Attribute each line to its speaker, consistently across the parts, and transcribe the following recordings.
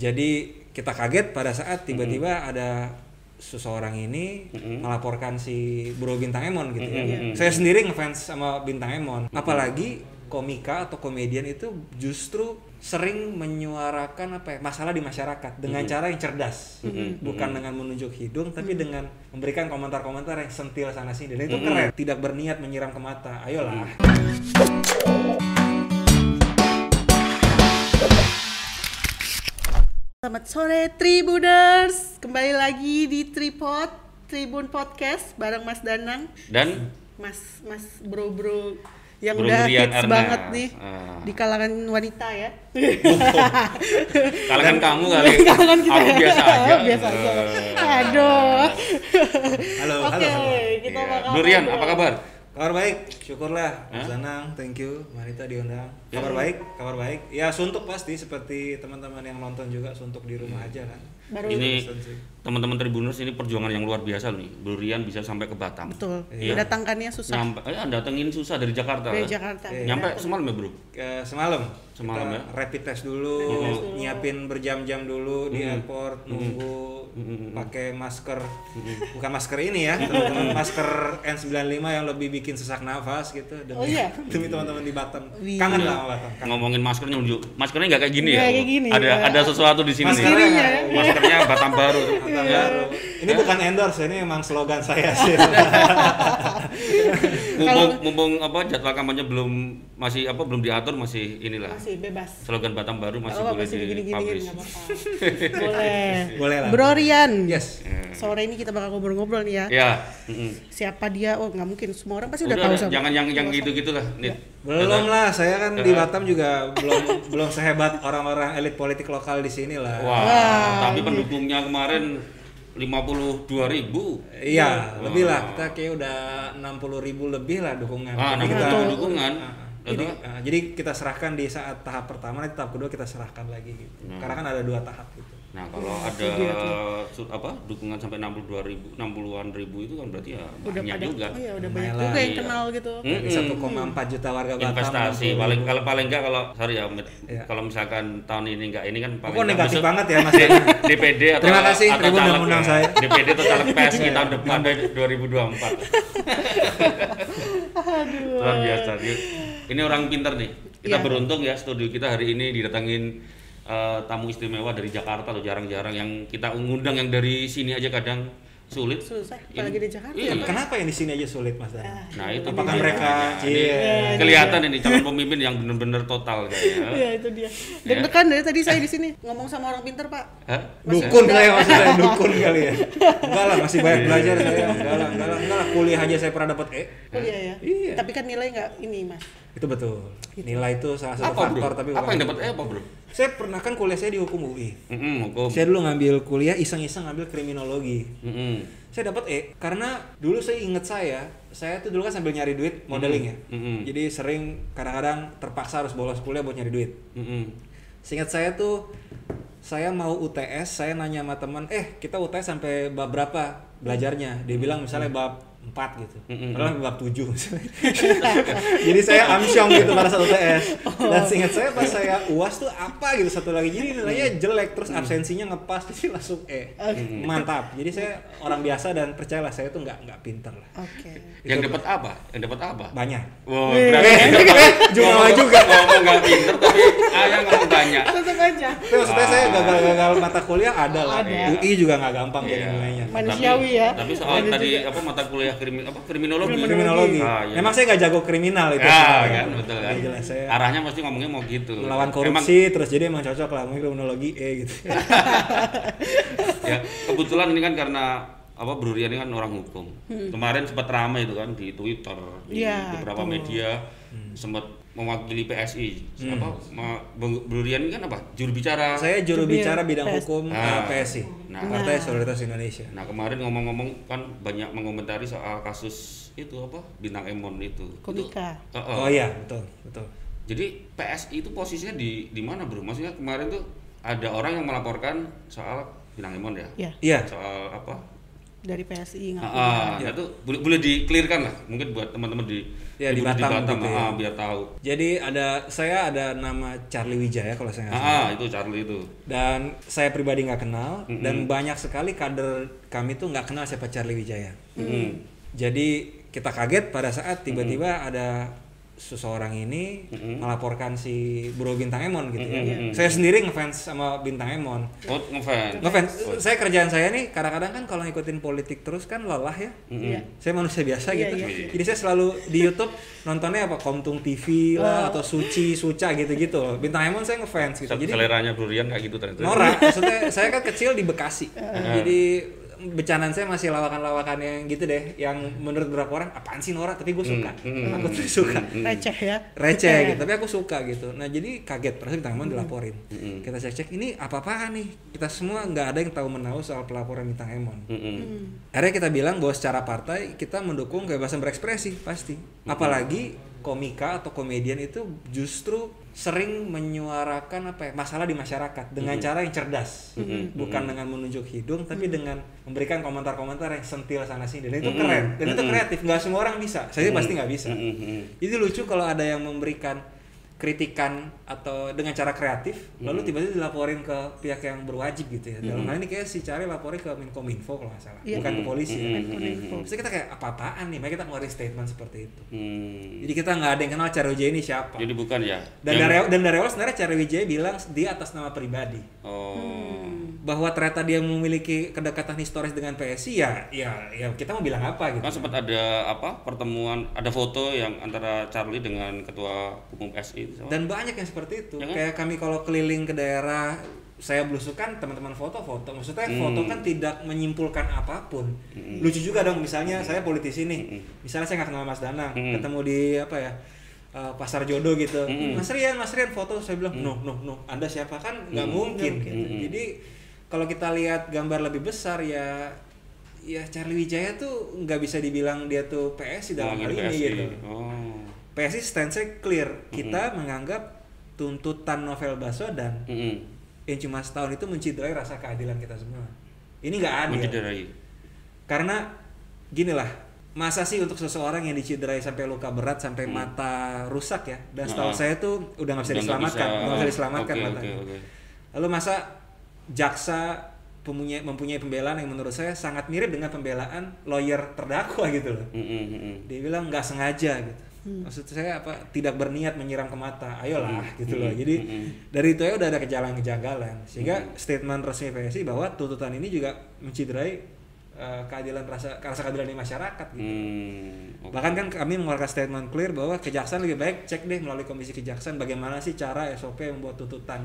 Speaker 1: Jadi kita kaget pada saat tiba-tiba ada seseorang ini melaporkan si Bro Bintang Emon gitu ya. Saya sendiri ngefans sama Bintang Emon. Apalagi komika atau komedian itu justru sering menyuarakan apa ya masalah di masyarakat dengan cara yang cerdas. Bukan dengan menunjuk hidung tapi dengan memberikan komentar-komentar yang sentil sana sini. Dan itu keren. Tidak berniat menyiram ke mata. Ayolah
Speaker 2: Selamat sore Tribuners, kembali lagi di Tripod Tribun Podcast bareng Mas Danang,
Speaker 3: Dan
Speaker 2: Mas Mas Bro Bro yang
Speaker 3: Bro
Speaker 2: udah hits
Speaker 3: Erna.
Speaker 2: banget nih
Speaker 3: Ah.
Speaker 2: di kalangan wanita ya.
Speaker 3: kalangan kamu kali.
Speaker 2: kalangan kita
Speaker 3: Aku
Speaker 2: ya.
Speaker 3: biasa aja.
Speaker 2: Biasa aja. Aduh.
Speaker 1: halo
Speaker 2: Oke,
Speaker 1: halo, halo.
Speaker 2: kita
Speaker 3: Iya.
Speaker 2: bakal
Speaker 3: Bro Rian,
Speaker 2: ngobrol.
Speaker 3: apa kabar?
Speaker 1: Kabar baik syukurlah Mas? Danang thank you Marita diundang
Speaker 3: Ya.
Speaker 1: kabar baik kabar baik ya suntuk pasti seperti teman-teman yang nonton juga suntuk di rumah aja kan
Speaker 2: Baru
Speaker 3: Ini teman-teman Tribuners ini perjuangan yang luar biasa loh nih. Bro Rian bisa sampai ke Batam.
Speaker 2: betul.
Speaker 3: Iya.
Speaker 2: Mendatangkannya susah
Speaker 3: Nyampe, eh, datengin susah dari Jakarta.
Speaker 2: dari? Jakarta.
Speaker 1: Iya.
Speaker 3: Nyampe semalam ya, Bro?
Speaker 1: ke semalam
Speaker 3: Semalam
Speaker 1: kita
Speaker 3: ya?
Speaker 1: rapid test dulu, nyiapin berjam-jam dulu di airport nunggu pakai masker bukan masker ini ya teman-teman masker N95 yang lebih bikin sesak nafas gitu demi,
Speaker 2: Oh iya?
Speaker 1: demi teman-teman di Batam
Speaker 2: Wih.
Speaker 1: kangen lah sama Batam kangen.
Speaker 3: Ngomongin maskernya nunjuk. Maskernya nggak kayak gini
Speaker 2: Nggak
Speaker 3: ya?
Speaker 2: kayak gini,
Speaker 3: Ada
Speaker 2: ya.
Speaker 3: ada sesuatu di sini.
Speaker 1: Maskernya
Speaker 3: nih.
Speaker 1: nggak-
Speaker 3: Maskernya Batam Baru.
Speaker 1: Batam
Speaker 3: Ya.
Speaker 1: baru. Ini bukan endorse ini emang slogan saya sih
Speaker 3: Mumpung, mumpung apa jadwal kampanye belum masih apa belum diatur masih inilah.
Speaker 2: Masih bebas.
Speaker 3: Slogan Batam Baru masih
Speaker 2: Oh,
Speaker 3: boleh
Speaker 2: masih nggak apa-apa. Boleh.
Speaker 1: boleh lah
Speaker 2: Bro Rian.
Speaker 1: yes
Speaker 2: Sore ini kita bakal ngobrol-ngobrol nih ya.
Speaker 3: Ya.
Speaker 2: Siapa dia? Oh, nggak mungkin. Semua orang pasti udah,
Speaker 3: Udah,
Speaker 2: tahu
Speaker 3: udah,
Speaker 2: sama.
Speaker 3: jangan yang yang gitu-gitu lah, Nit.
Speaker 1: belum lah saya kan di. Batam juga belum belum sehebat orang-orang elit politik lokal di sini lah
Speaker 3: Wah,
Speaker 2: Wah,
Speaker 3: tapi pendukungnya kemarin 52 ribu.
Speaker 1: Iya, lebih lah. Kita kayak udah 60 ribu lebih lah dukungan.
Speaker 3: Ah,
Speaker 1: Jadi
Speaker 3: 60
Speaker 1: kita-
Speaker 3: ribu dukungan.
Speaker 1: Ah, ah. Jadi, ah, jadi kita serahkan di saat tahap pertama, nanti tahap kedua kita serahkan lagi gitu.
Speaker 3: Nah.
Speaker 1: Karena kan ada dua tahap gitu.
Speaker 3: Nah, kalau ada su- apa dukungan sampai 62 ribu, 60-an ribu itu kan berarti ya
Speaker 2: udah
Speaker 3: banyak
Speaker 2: pada
Speaker 3: juga.
Speaker 2: oh ya udah banyak
Speaker 1: lah,
Speaker 2: juga yang
Speaker 3: iya.
Speaker 2: kenal gitu
Speaker 3: Hmm.
Speaker 1: Dari 1,4 juta warga Batam.
Speaker 3: Investasi
Speaker 1: 60
Speaker 3: paling kalau paling enggak kalau sorry ya.
Speaker 1: Iya.
Speaker 3: kalau misalkan tahun ini enggak ini kan paling nggak
Speaker 1: negatif
Speaker 3: besok
Speaker 1: banget ya Mas?
Speaker 3: DPD atau
Speaker 1: Terima kasih,
Speaker 3: atau
Speaker 1: Tribun ngundang
Speaker 3: ya.
Speaker 1: saya.
Speaker 3: DPD atau caleg PSI tahun depan deh, 2024. Luar biasa. Ini orang pintar nih. Kita
Speaker 2: Iya.
Speaker 3: beruntung ya studio kita hari ini didatangin eh, tamu istimewa dari Jakarta loh jarang-jarang yang kita ngundang yang dari sini aja kadang sulit.
Speaker 2: susah apalagi di Jakarta
Speaker 3: Iya.
Speaker 1: Kenapa yang di sini aja sulit Mas Dan?
Speaker 3: Nah itu
Speaker 1: Apakah mereka
Speaker 3: Nah, ini
Speaker 1: Iya.
Speaker 3: kelihatan ini calon pemimpin yang benar-benar total kayaknya.
Speaker 2: ya itu dia deg-degan dari tadi saya di sini ngomong sama orang pinter pak
Speaker 3: Hah?
Speaker 1: Dukun saya maksudnya dukun kali ya. Enggak lah, masih banyak belajar saya. Enggak lah, enggak lah, enggak lah. Kuliah aja saya pernah dapat E.
Speaker 2: kuliah ya
Speaker 1: Iya.
Speaker 2: tapi kan nilai nggak ini mas
Speaker 1: Itu betul. Nilai itu salah satu
Speaker 3: Apa bro?
Speaker 1: faktor tapi
Speaker 3: apa yang dapat eh apa bro?
Speaker 1: Saya pernah kan kuliah saya di hukum UI.
Speaker 3: Mm-mm, hukum.
Speaker 1: Saya dulu ngambil kuliah iseng-iseng ngambil kriminologi.
Speaker 3: Mm-mm.
Speaker 1: Saya dapat E karena dulu saya inget saya, saya tuh dulu kan sambil nyari duit modeling ya.
Speaker 3: Mm-mm.
Speaker 1: Jadi sering kadang-kadang terpaksa harus bolos kuliah buat nyari duit.
Speaker 3: Mm-mm.
Speaker 1: Seingat saya tuh saya mau UTS, saya nanya sama teman, "Eh, kita UTS sampai bab berapa belajarnya?" Dia bilang misalnya bab 4 gitu. Padahal bab 7 misalnya. Jadi saya amsyong gitu pada satu UTS. Dan seingat saya pas saya UAS tuh apa gitu satu lagi. Jadi nilainya jelek terus absensinya ngepas jadi langsung E. Mantap. Jadi saya orang biasa dan percayalah saya tuh nggak nggak pinter lah.
Speaker 2: oke
Speaker 3: Yang dapat apa? Yang dapat apa?
Speaker 1: Banyak.
Speaker 3: Wow, berarti
Speaker 1: Eh, Jumawa
Speaker 3: ngomong-
Speaker 1: juga.
Speaker 3: Ngomong nggak pinter tapi ayah ngomong banyak.
Speaker 2: aja
Speaker 1: Tapi maksudnya saya gagal-gagal mata kuliah ada lah. UI juga nggak gampang jadi
Speaker 3: Iya.
Speaker 1: nilainya.
Speaker 2: Manusiawi
Speaker 3: Tapi-
Speaker 2: ya.
Speaker 3: Tapi soal tadi apa mata kuliah krimi, apa kriminologi.
Speaker 1: kriminologi.
Speaker 3: Ah, iya.
Speaker 1: Memang saya nggak jago kriminal itu.
Speaker 3: Ya, kan betul kan.
Speaker 1: Iya, jelas saya
Speaker 3: Arahnya pasti ngomongnya mau gitu.
Speaker 1: melawan
Speaker 3: Emang
Speaker 1: korupsi terus jadi emang cocok lah mungkin kriminologi E gitu.
Speaker 3: ya kebetulan ini kan karena apa Bro Rian ini kan orang hukum. Kemarin sempat ramai itu kan di Twitter, di
Speaker 2: Iya,
Speaker 3: beberapa
Speaker 2: tuh.
Speaker 3: media sempat mewakili PSI. Apa ma- Bro Bro Rian ini kan apa? Juru bicara.
Speaker 1: saya juru bicara bidang
Speaker 2: PS.
Speaker 1: hukum
Speaker 3: Ah.
Speaker 1: eh, PSI.
Speaker 3: Nah.
Speaker 1: Partai Solidaritas Indonesia.
Speaker 3: Nah kemarin ngomong-ngomong kan banyak mengomentari soal kasus itu apa bintang Emon itu.
Speaker 2: Komika.
Speaker 3: Itu, uh, uh.
Speaker 1: Oh iya, betul, betul.
Speaker 3: Jadi PSI itu posisinya di di mana bro? Maksudnya kemarin tuh ada orang yang melaporkan soal bintang Emon ya?
Speaker 2: ya
Speaker 1: Iya,
Speaker 3: Soal apa?
Speaker 2: Dari PSI ngaku.
Speaker 3: ah, nah itu boleh boleh diklirkan lah mungkin buat teman-teman di
Speaker 1: Ya, di Batam gitu ya.
Speaker 3: ah, biar tahu.
Speaker 1: Jadi ada saya ada nama Charlie Wijaya kalau saya nggak
Speaker 3: Ah,
Speaker 1: salah.
Speaker 3: ah, itu Charlie itu.
Speaker 1: Dan saya pribadi nggak kenal dan banyak sekali kader kami tuh nggak kenal siapa Charlie Wijaya.
Speaker 3: Mm.
Speaker 1: Jadi kita kaget pada saat tiba-tiba ada seseorang ini melaporkan si Bro Bintang Emon gitu ya. Saya sendiri ngefans sama Bintang Emon.
Speaker 3: Oh, ngefans.
Speaker 1: Ngefans. Saya kerjaan saya nih kadang-kadang kan kalau ngikutin politik terus kan lelah ya.
Speaker 2: Iya.
Speaker 1: Saya manusia biasa
Speaker 2: Iya,
Speaker 1: gitu.
Speaker 2: iya,
Speaker 1: Jadi saya selalu di YouTube nontonnya apa Komtung TV lah atau Suci, Suca gitu-gitu. loh. Bintang Emon saya ngefans gitu. Jadi
Speaker 3: Seleranya Durian kayak gitu ternyata.
Speaker 1: Nora, maksudnya saya kan kecil di Bekasi. Jadi becanaan saya masih lawakan-lawakan yang gitu deh, yang menurut beberapa orang apaan sih Nora, tapi gue suka. Aku tuh suka.
Speaker 2: Receh ya.
Speaker 1: Receh gitu, tapi aku suka gitu. Nah jadi kaget, perasaan bintang Emon dilaporin. Kita cek-cek ini apa-apaan nih. Kita semua nggak ada yang tahu menahu soal pelaporan bintang Emon.
Speaker 3: Mm-mm.
Speaker 1: Akhirnya kita bilang bahwa secara partai kita mendukung kebebasan berekspresi pasti. Apalagi komika atau komedian itu justru sering menyuarakan apa ya masalah di masyarakat dengan cara yang cerdas, bukan dengan menunjuk hidung, tapi dengan memberikan komentar-komentar yang sentil sana sini. Dan itu keren, dan itu kreatif. Nggak semua orang bisa. Saya pasti nggak bisa.
Speaker 3: Mm-mm.
Speaker 1: Jadi lucu kalau ada yang memberikan kritikan atau dengan cara kreatif lalu tiba-tiba dilaporin ke pihak yang berwajib gitu ya dalam hal ini kayak si Cari laporin ke Menkominfo kalau nggak salah
Speaker 2: Iya.
Speaker 1: bukan ke polisi ya.
Speaker 2: Menkominfo.
Speaker 1: Terus kita kayak apa-apaan nih makanya kita ngeluarin statement seperti itu
Speaker 3: Hmm.
Speaker 1: jadi kita nggak ada yang kenal Cari Wijaya ini siapa
Speaker 3: Jadi bukan ya?
Speaker 1: dan
Speaker 3: Yang-
Speaker 1: dari dan dari awal sebenarnya Cari Wijaya bilang dia atas nama pribadi
Speaker 3: Oh.
Speaker 1: Bahwa ternyata dia memiliki kedekatan historis dengan PSI ya ya ya kita mau bilang apa gitu.
Speaker 3: Kan sempat ada apa pertemuan, ada foto yang antara Charlie dengan ketua umum PSI itu. Sama?
Speaker 1: dan banyak yang seperti itu.
Speaker 3: Ya kan?
Speaker 1: kayak kami kalau keliling ke daerah saya belusukan teman-teman foto-foto. Maksudnya foto kan tidak menyimpulkan apa pun. Lucu juga dong misalnya saya politisi nih. Misalnya saya nggak kenal Mas Danang
Speaker 3: Mm.
Speaker 1: ketemu di apa ya eh, pasar jodoh gitu. Mas Rian Mas Rian foto. Saya bilang no no no Anda siapa? Kan nggak mungkin gitu. Jadi kalau kita lihat gambar lebih besar ya ya Charlie Wijaya tuh nggak bisa dibilang dia tuh PSI dalam hal ini
Speaker 3: PSI.
Speaker 1: gitu
Speaker 3: Oh.
Speaker 1: PSI stance clear. Kita menganggap tuntutan novel Baswedan
Speaker 3: Mm-mm.
Speaker 1: yang cuma setahun itu menciderai rasa keadilan kita semua. Ini nggak adil.
Speaker 3: Mencederai.
Speaker 1: Karena gini lah, masa sih untuk seseorang yang diciderai sampai luka berat sampai mata rusak ya? Dan setahu
Speaker 3: Ah.
Speaker 1: saya tuh udah nggak bisa
Speaker 3: Udah nggak
Speaker 1: diselamatkan,
Speaker 3: bisa.
Speaker 1: nggak bisa diselamatkan matanya.
Speaker 3: oke, oke.
Speaker 1: Lalu masa jaksa mempunyai mempunyai pembelaan yang menurut saya sangat mirip dengan pembelaan lawyer terdakwa gitu loh.
Speaker 3: Mm-mm, mm-mm.
Speaker 1: dia bilang nggak sengaja gitu. Maksud saya apa? Tidak berniat menyiram ke mata. Ayolah gitu loh. Jadi dari itu ya udah ada kejanggalan-kejanggalan sehingga statement resmi PSI bahwa tuntutan ini juga menciderai eh, keadilan rasa rasa keadilan di masyarakat gitu.
Speaker 3: Hmm, oke.
Speaker 1: bahkan kan kami mengeluarkan statement clear bahwa kejaksaan lebih baik cek deh melalui komisi kejaksaan bagaimana sih cara SOP membuat tuntutan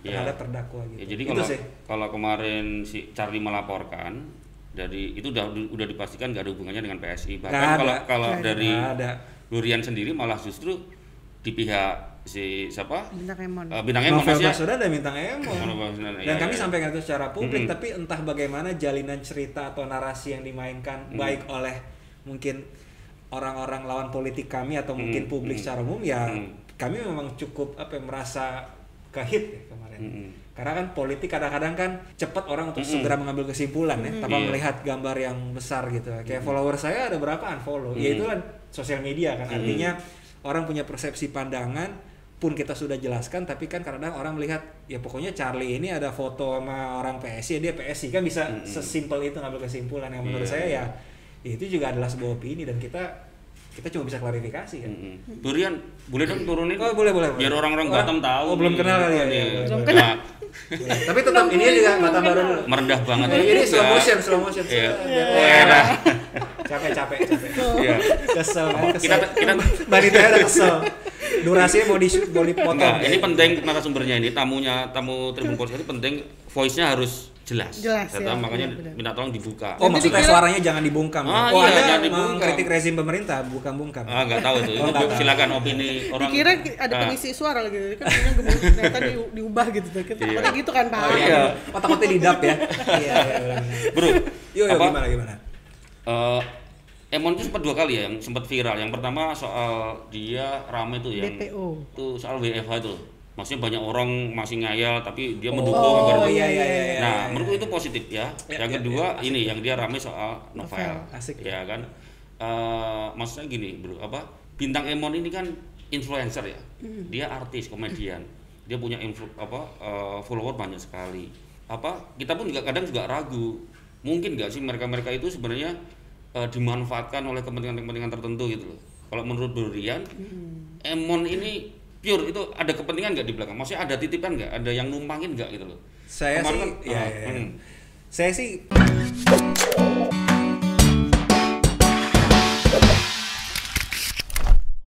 Speaker 3: Ya.
Speaker 1: terhadap terdakwa gitu
Speaker 3: Ya, jadi kalau kalau kemarin si Charlie melaporkan dari itu udah udah dipastikan nggak ada hubungannya dengan PSI. Bahkan kalau
Speaker 1: ada.
Speaker 3: kalau dari
Speaker 1: ada
Speaker 3: Durian sendiri malah justru di pihak si siapa?
Speaker 2: Bintang Emon.
Speaker 3: Eh, bintang Emon
Speaker 1: novel
Speaker 3: ya?
Speaker 1: Baswedan dan bintang Emon dan
Speaker 3: iya,
Speaker 1: kami
Speaker 3: iya.
Speaker 1: sampaikan itu secara publik
Speaker 3: Mhm.
Speaker 1: tapi entah bagaimana jalinan cerita atau narasi yang dimainkan
Speaker 3: Mhm.
Speaker 1: baik oleh mungkin orang-orang lawan politik kami atau mungkin
Speaker 3: Mhm.
Speaker 1: publik
Speaker 3: Mhm.
Speaker 1: secara umum ya
Speaker 3: Mhm.
Speaker 1: kami memang cukup apa ya, merasa kehit ya kemarin
Speaker 3: Mhm.
Speaker 1: karena kan politik kadang-kadang kan cepat orang untuk
Speaker 3: Mhm.
Speaker 1: segera mengambil kesimpulan ya tanpa
Speaker 3: Iya.
Speaker 1: melihat gambar yang besar gitu kayak follower saya ada berapa unfollow ya
Speaker 3: Mhm.
Speaker 1: itu kan sosial media kan
Speaker 3: Mhm.
Speaker 1: artinya orang punya persepsi pandangan pun kita sudah jelaskan tapi kan kadang orang melihat ya pokoknya Charlie ini ada foto sama orang PSI dia PSI kan bisa
Speaker 3: Mm-mm.
Speaker 1: sesimpel itu ngambil kesimpulan yang menurut
Speaker 3: Iya.
Speaker 1: saya ya ya itu juga adalah sebuah opini dan kita kita cuma bisa klarifikasi kan
Speaker 3: Mm-mm. Durian boleh dong turunin?
Speaker 1: Oh, boleh, boleh, boleh.
Speaker 3: Biar orang-orang
Speaker 1: Orang-
Speaker 3: Batam tahu.
Speaker 1: oh, belum kenal kali ya,
Speaker 3: Iya.
Speaker 1: iya,
Speaker 2: Belum
Speaker 1: boleh.
Speaker 3: Nah,
Speaker 1: tapi tetap ini juga mata baru dulu
Speaker 3: merendah banget.
Speaker 1: Oh, ini slow
Speaker 3: Enggak.
Speaker 1: motion slow motion
Speaker 3: Iya.
Speaker 1: Biar-
Speaker 3: Iya.
Speaker 1: Wah, capek capek capek
Speaker 3: Iya.
Speaker 1: kesel kesel
Speaker 3: Kita kita
Speaker 1: Banitanya udah kesel durasinya mau di mau dipotong
Speaker 3: Enggak, ini penting narasumbernya ini tamunya tamu Tribun Podcast ini penting voice-nya harus jelas.
Speaker 2: Jelas,
Speaker 3: Kata,
Speaker 2: ya,
Speaker 3: makanya
Speaker 2: benar-benar.
Speaker 3: minta tolong dibuka.
Speaker 1: Oh maksudnya
Speaker 2: dikira-
Speaker 1: suaranya jangan dibungkam. ya?
Speaker 3: Ah,
Speaker 1: oh
Speaker 3: iya,
Speaker 1: Anda
Speaker 3: jangan dibungkam.
Speaker 1: mengkritik rezim pemerintah, bukan bungkam.
Speaker 3: Ah, enggak tahu itu.
Speaker 1: Oh,
Speaker 3: Itu
Speaker 1: tahu.
Speaker 3: silakan opini orang.
Speaker 2: Dikira ada
Speaker 3: Ah.
Speaker 2: pengisi suara lagi, kan punya gemuk ternyata di, diubah gitu. Kita
Speaker 3: Iya.
Speaker 2: takutnya gitu kan Pak.
Speaker 1: Oh iya, otak-otaknya didap ya. Iya, iya. benar.
Speaker 3: Bro,
Speaker 1: Yo, yo
Speaker 3: apa?
Speaker 1: gimana gimana?
Speaker 3: eh, Emon itu sempat dua kali ya yang sempat viral. Yang pertama soal dia rame tuh yang
Speaker 2: DPO.
Speaker 3: itu soal WFH itu. Maksudnya banyak orang masih ngayal tapi dia mendukung
Speaker 1: Oh
Speaker 3: agar-
Speaker 1: iya iya iya. iya.
Speaker 3: Nah, nah,
Speaker 1: ya,
Speaker 3: menurutku itu positif ya.
Speaker 1: Ya,
Speaker 3: yang
Speaker 1: ya,
Speaker 3: kedua
Speaker 1: ya,
Speaker 3: ini yang dia rame soal novel.
Speaker 2: Novel,
Speaker 1: asik.
Speaker 3: Ya kan. Eh, maksudnya gini, Bro, apa? Bintang Emon ini kan influencer ya. Dia artis, komedian. Dia punya influ, apa eh, follower banyak sekali. Apa? Kita pun juga kadang juga ragu. Mungkin nggak sih mereka-mereka itu sebenarnya eh, dimanfaatkan oleh kepentingan-kepentingan tertentu gitu loh. Kalau menurut Bro Rian, Emon ini pure itu ada kepentingan nggak di belakang? Maksudnya ada titipan nggak? Ada yang numpangin nggak gitu loh?
Speaker 1: Saya
Speaker 3: Kemarin
Speaker 1: sih,
Speaker 3: kan,
Speaker 1: ya, ya, ya.
Speaker 3: hmm.
Speaker 1: Saya sih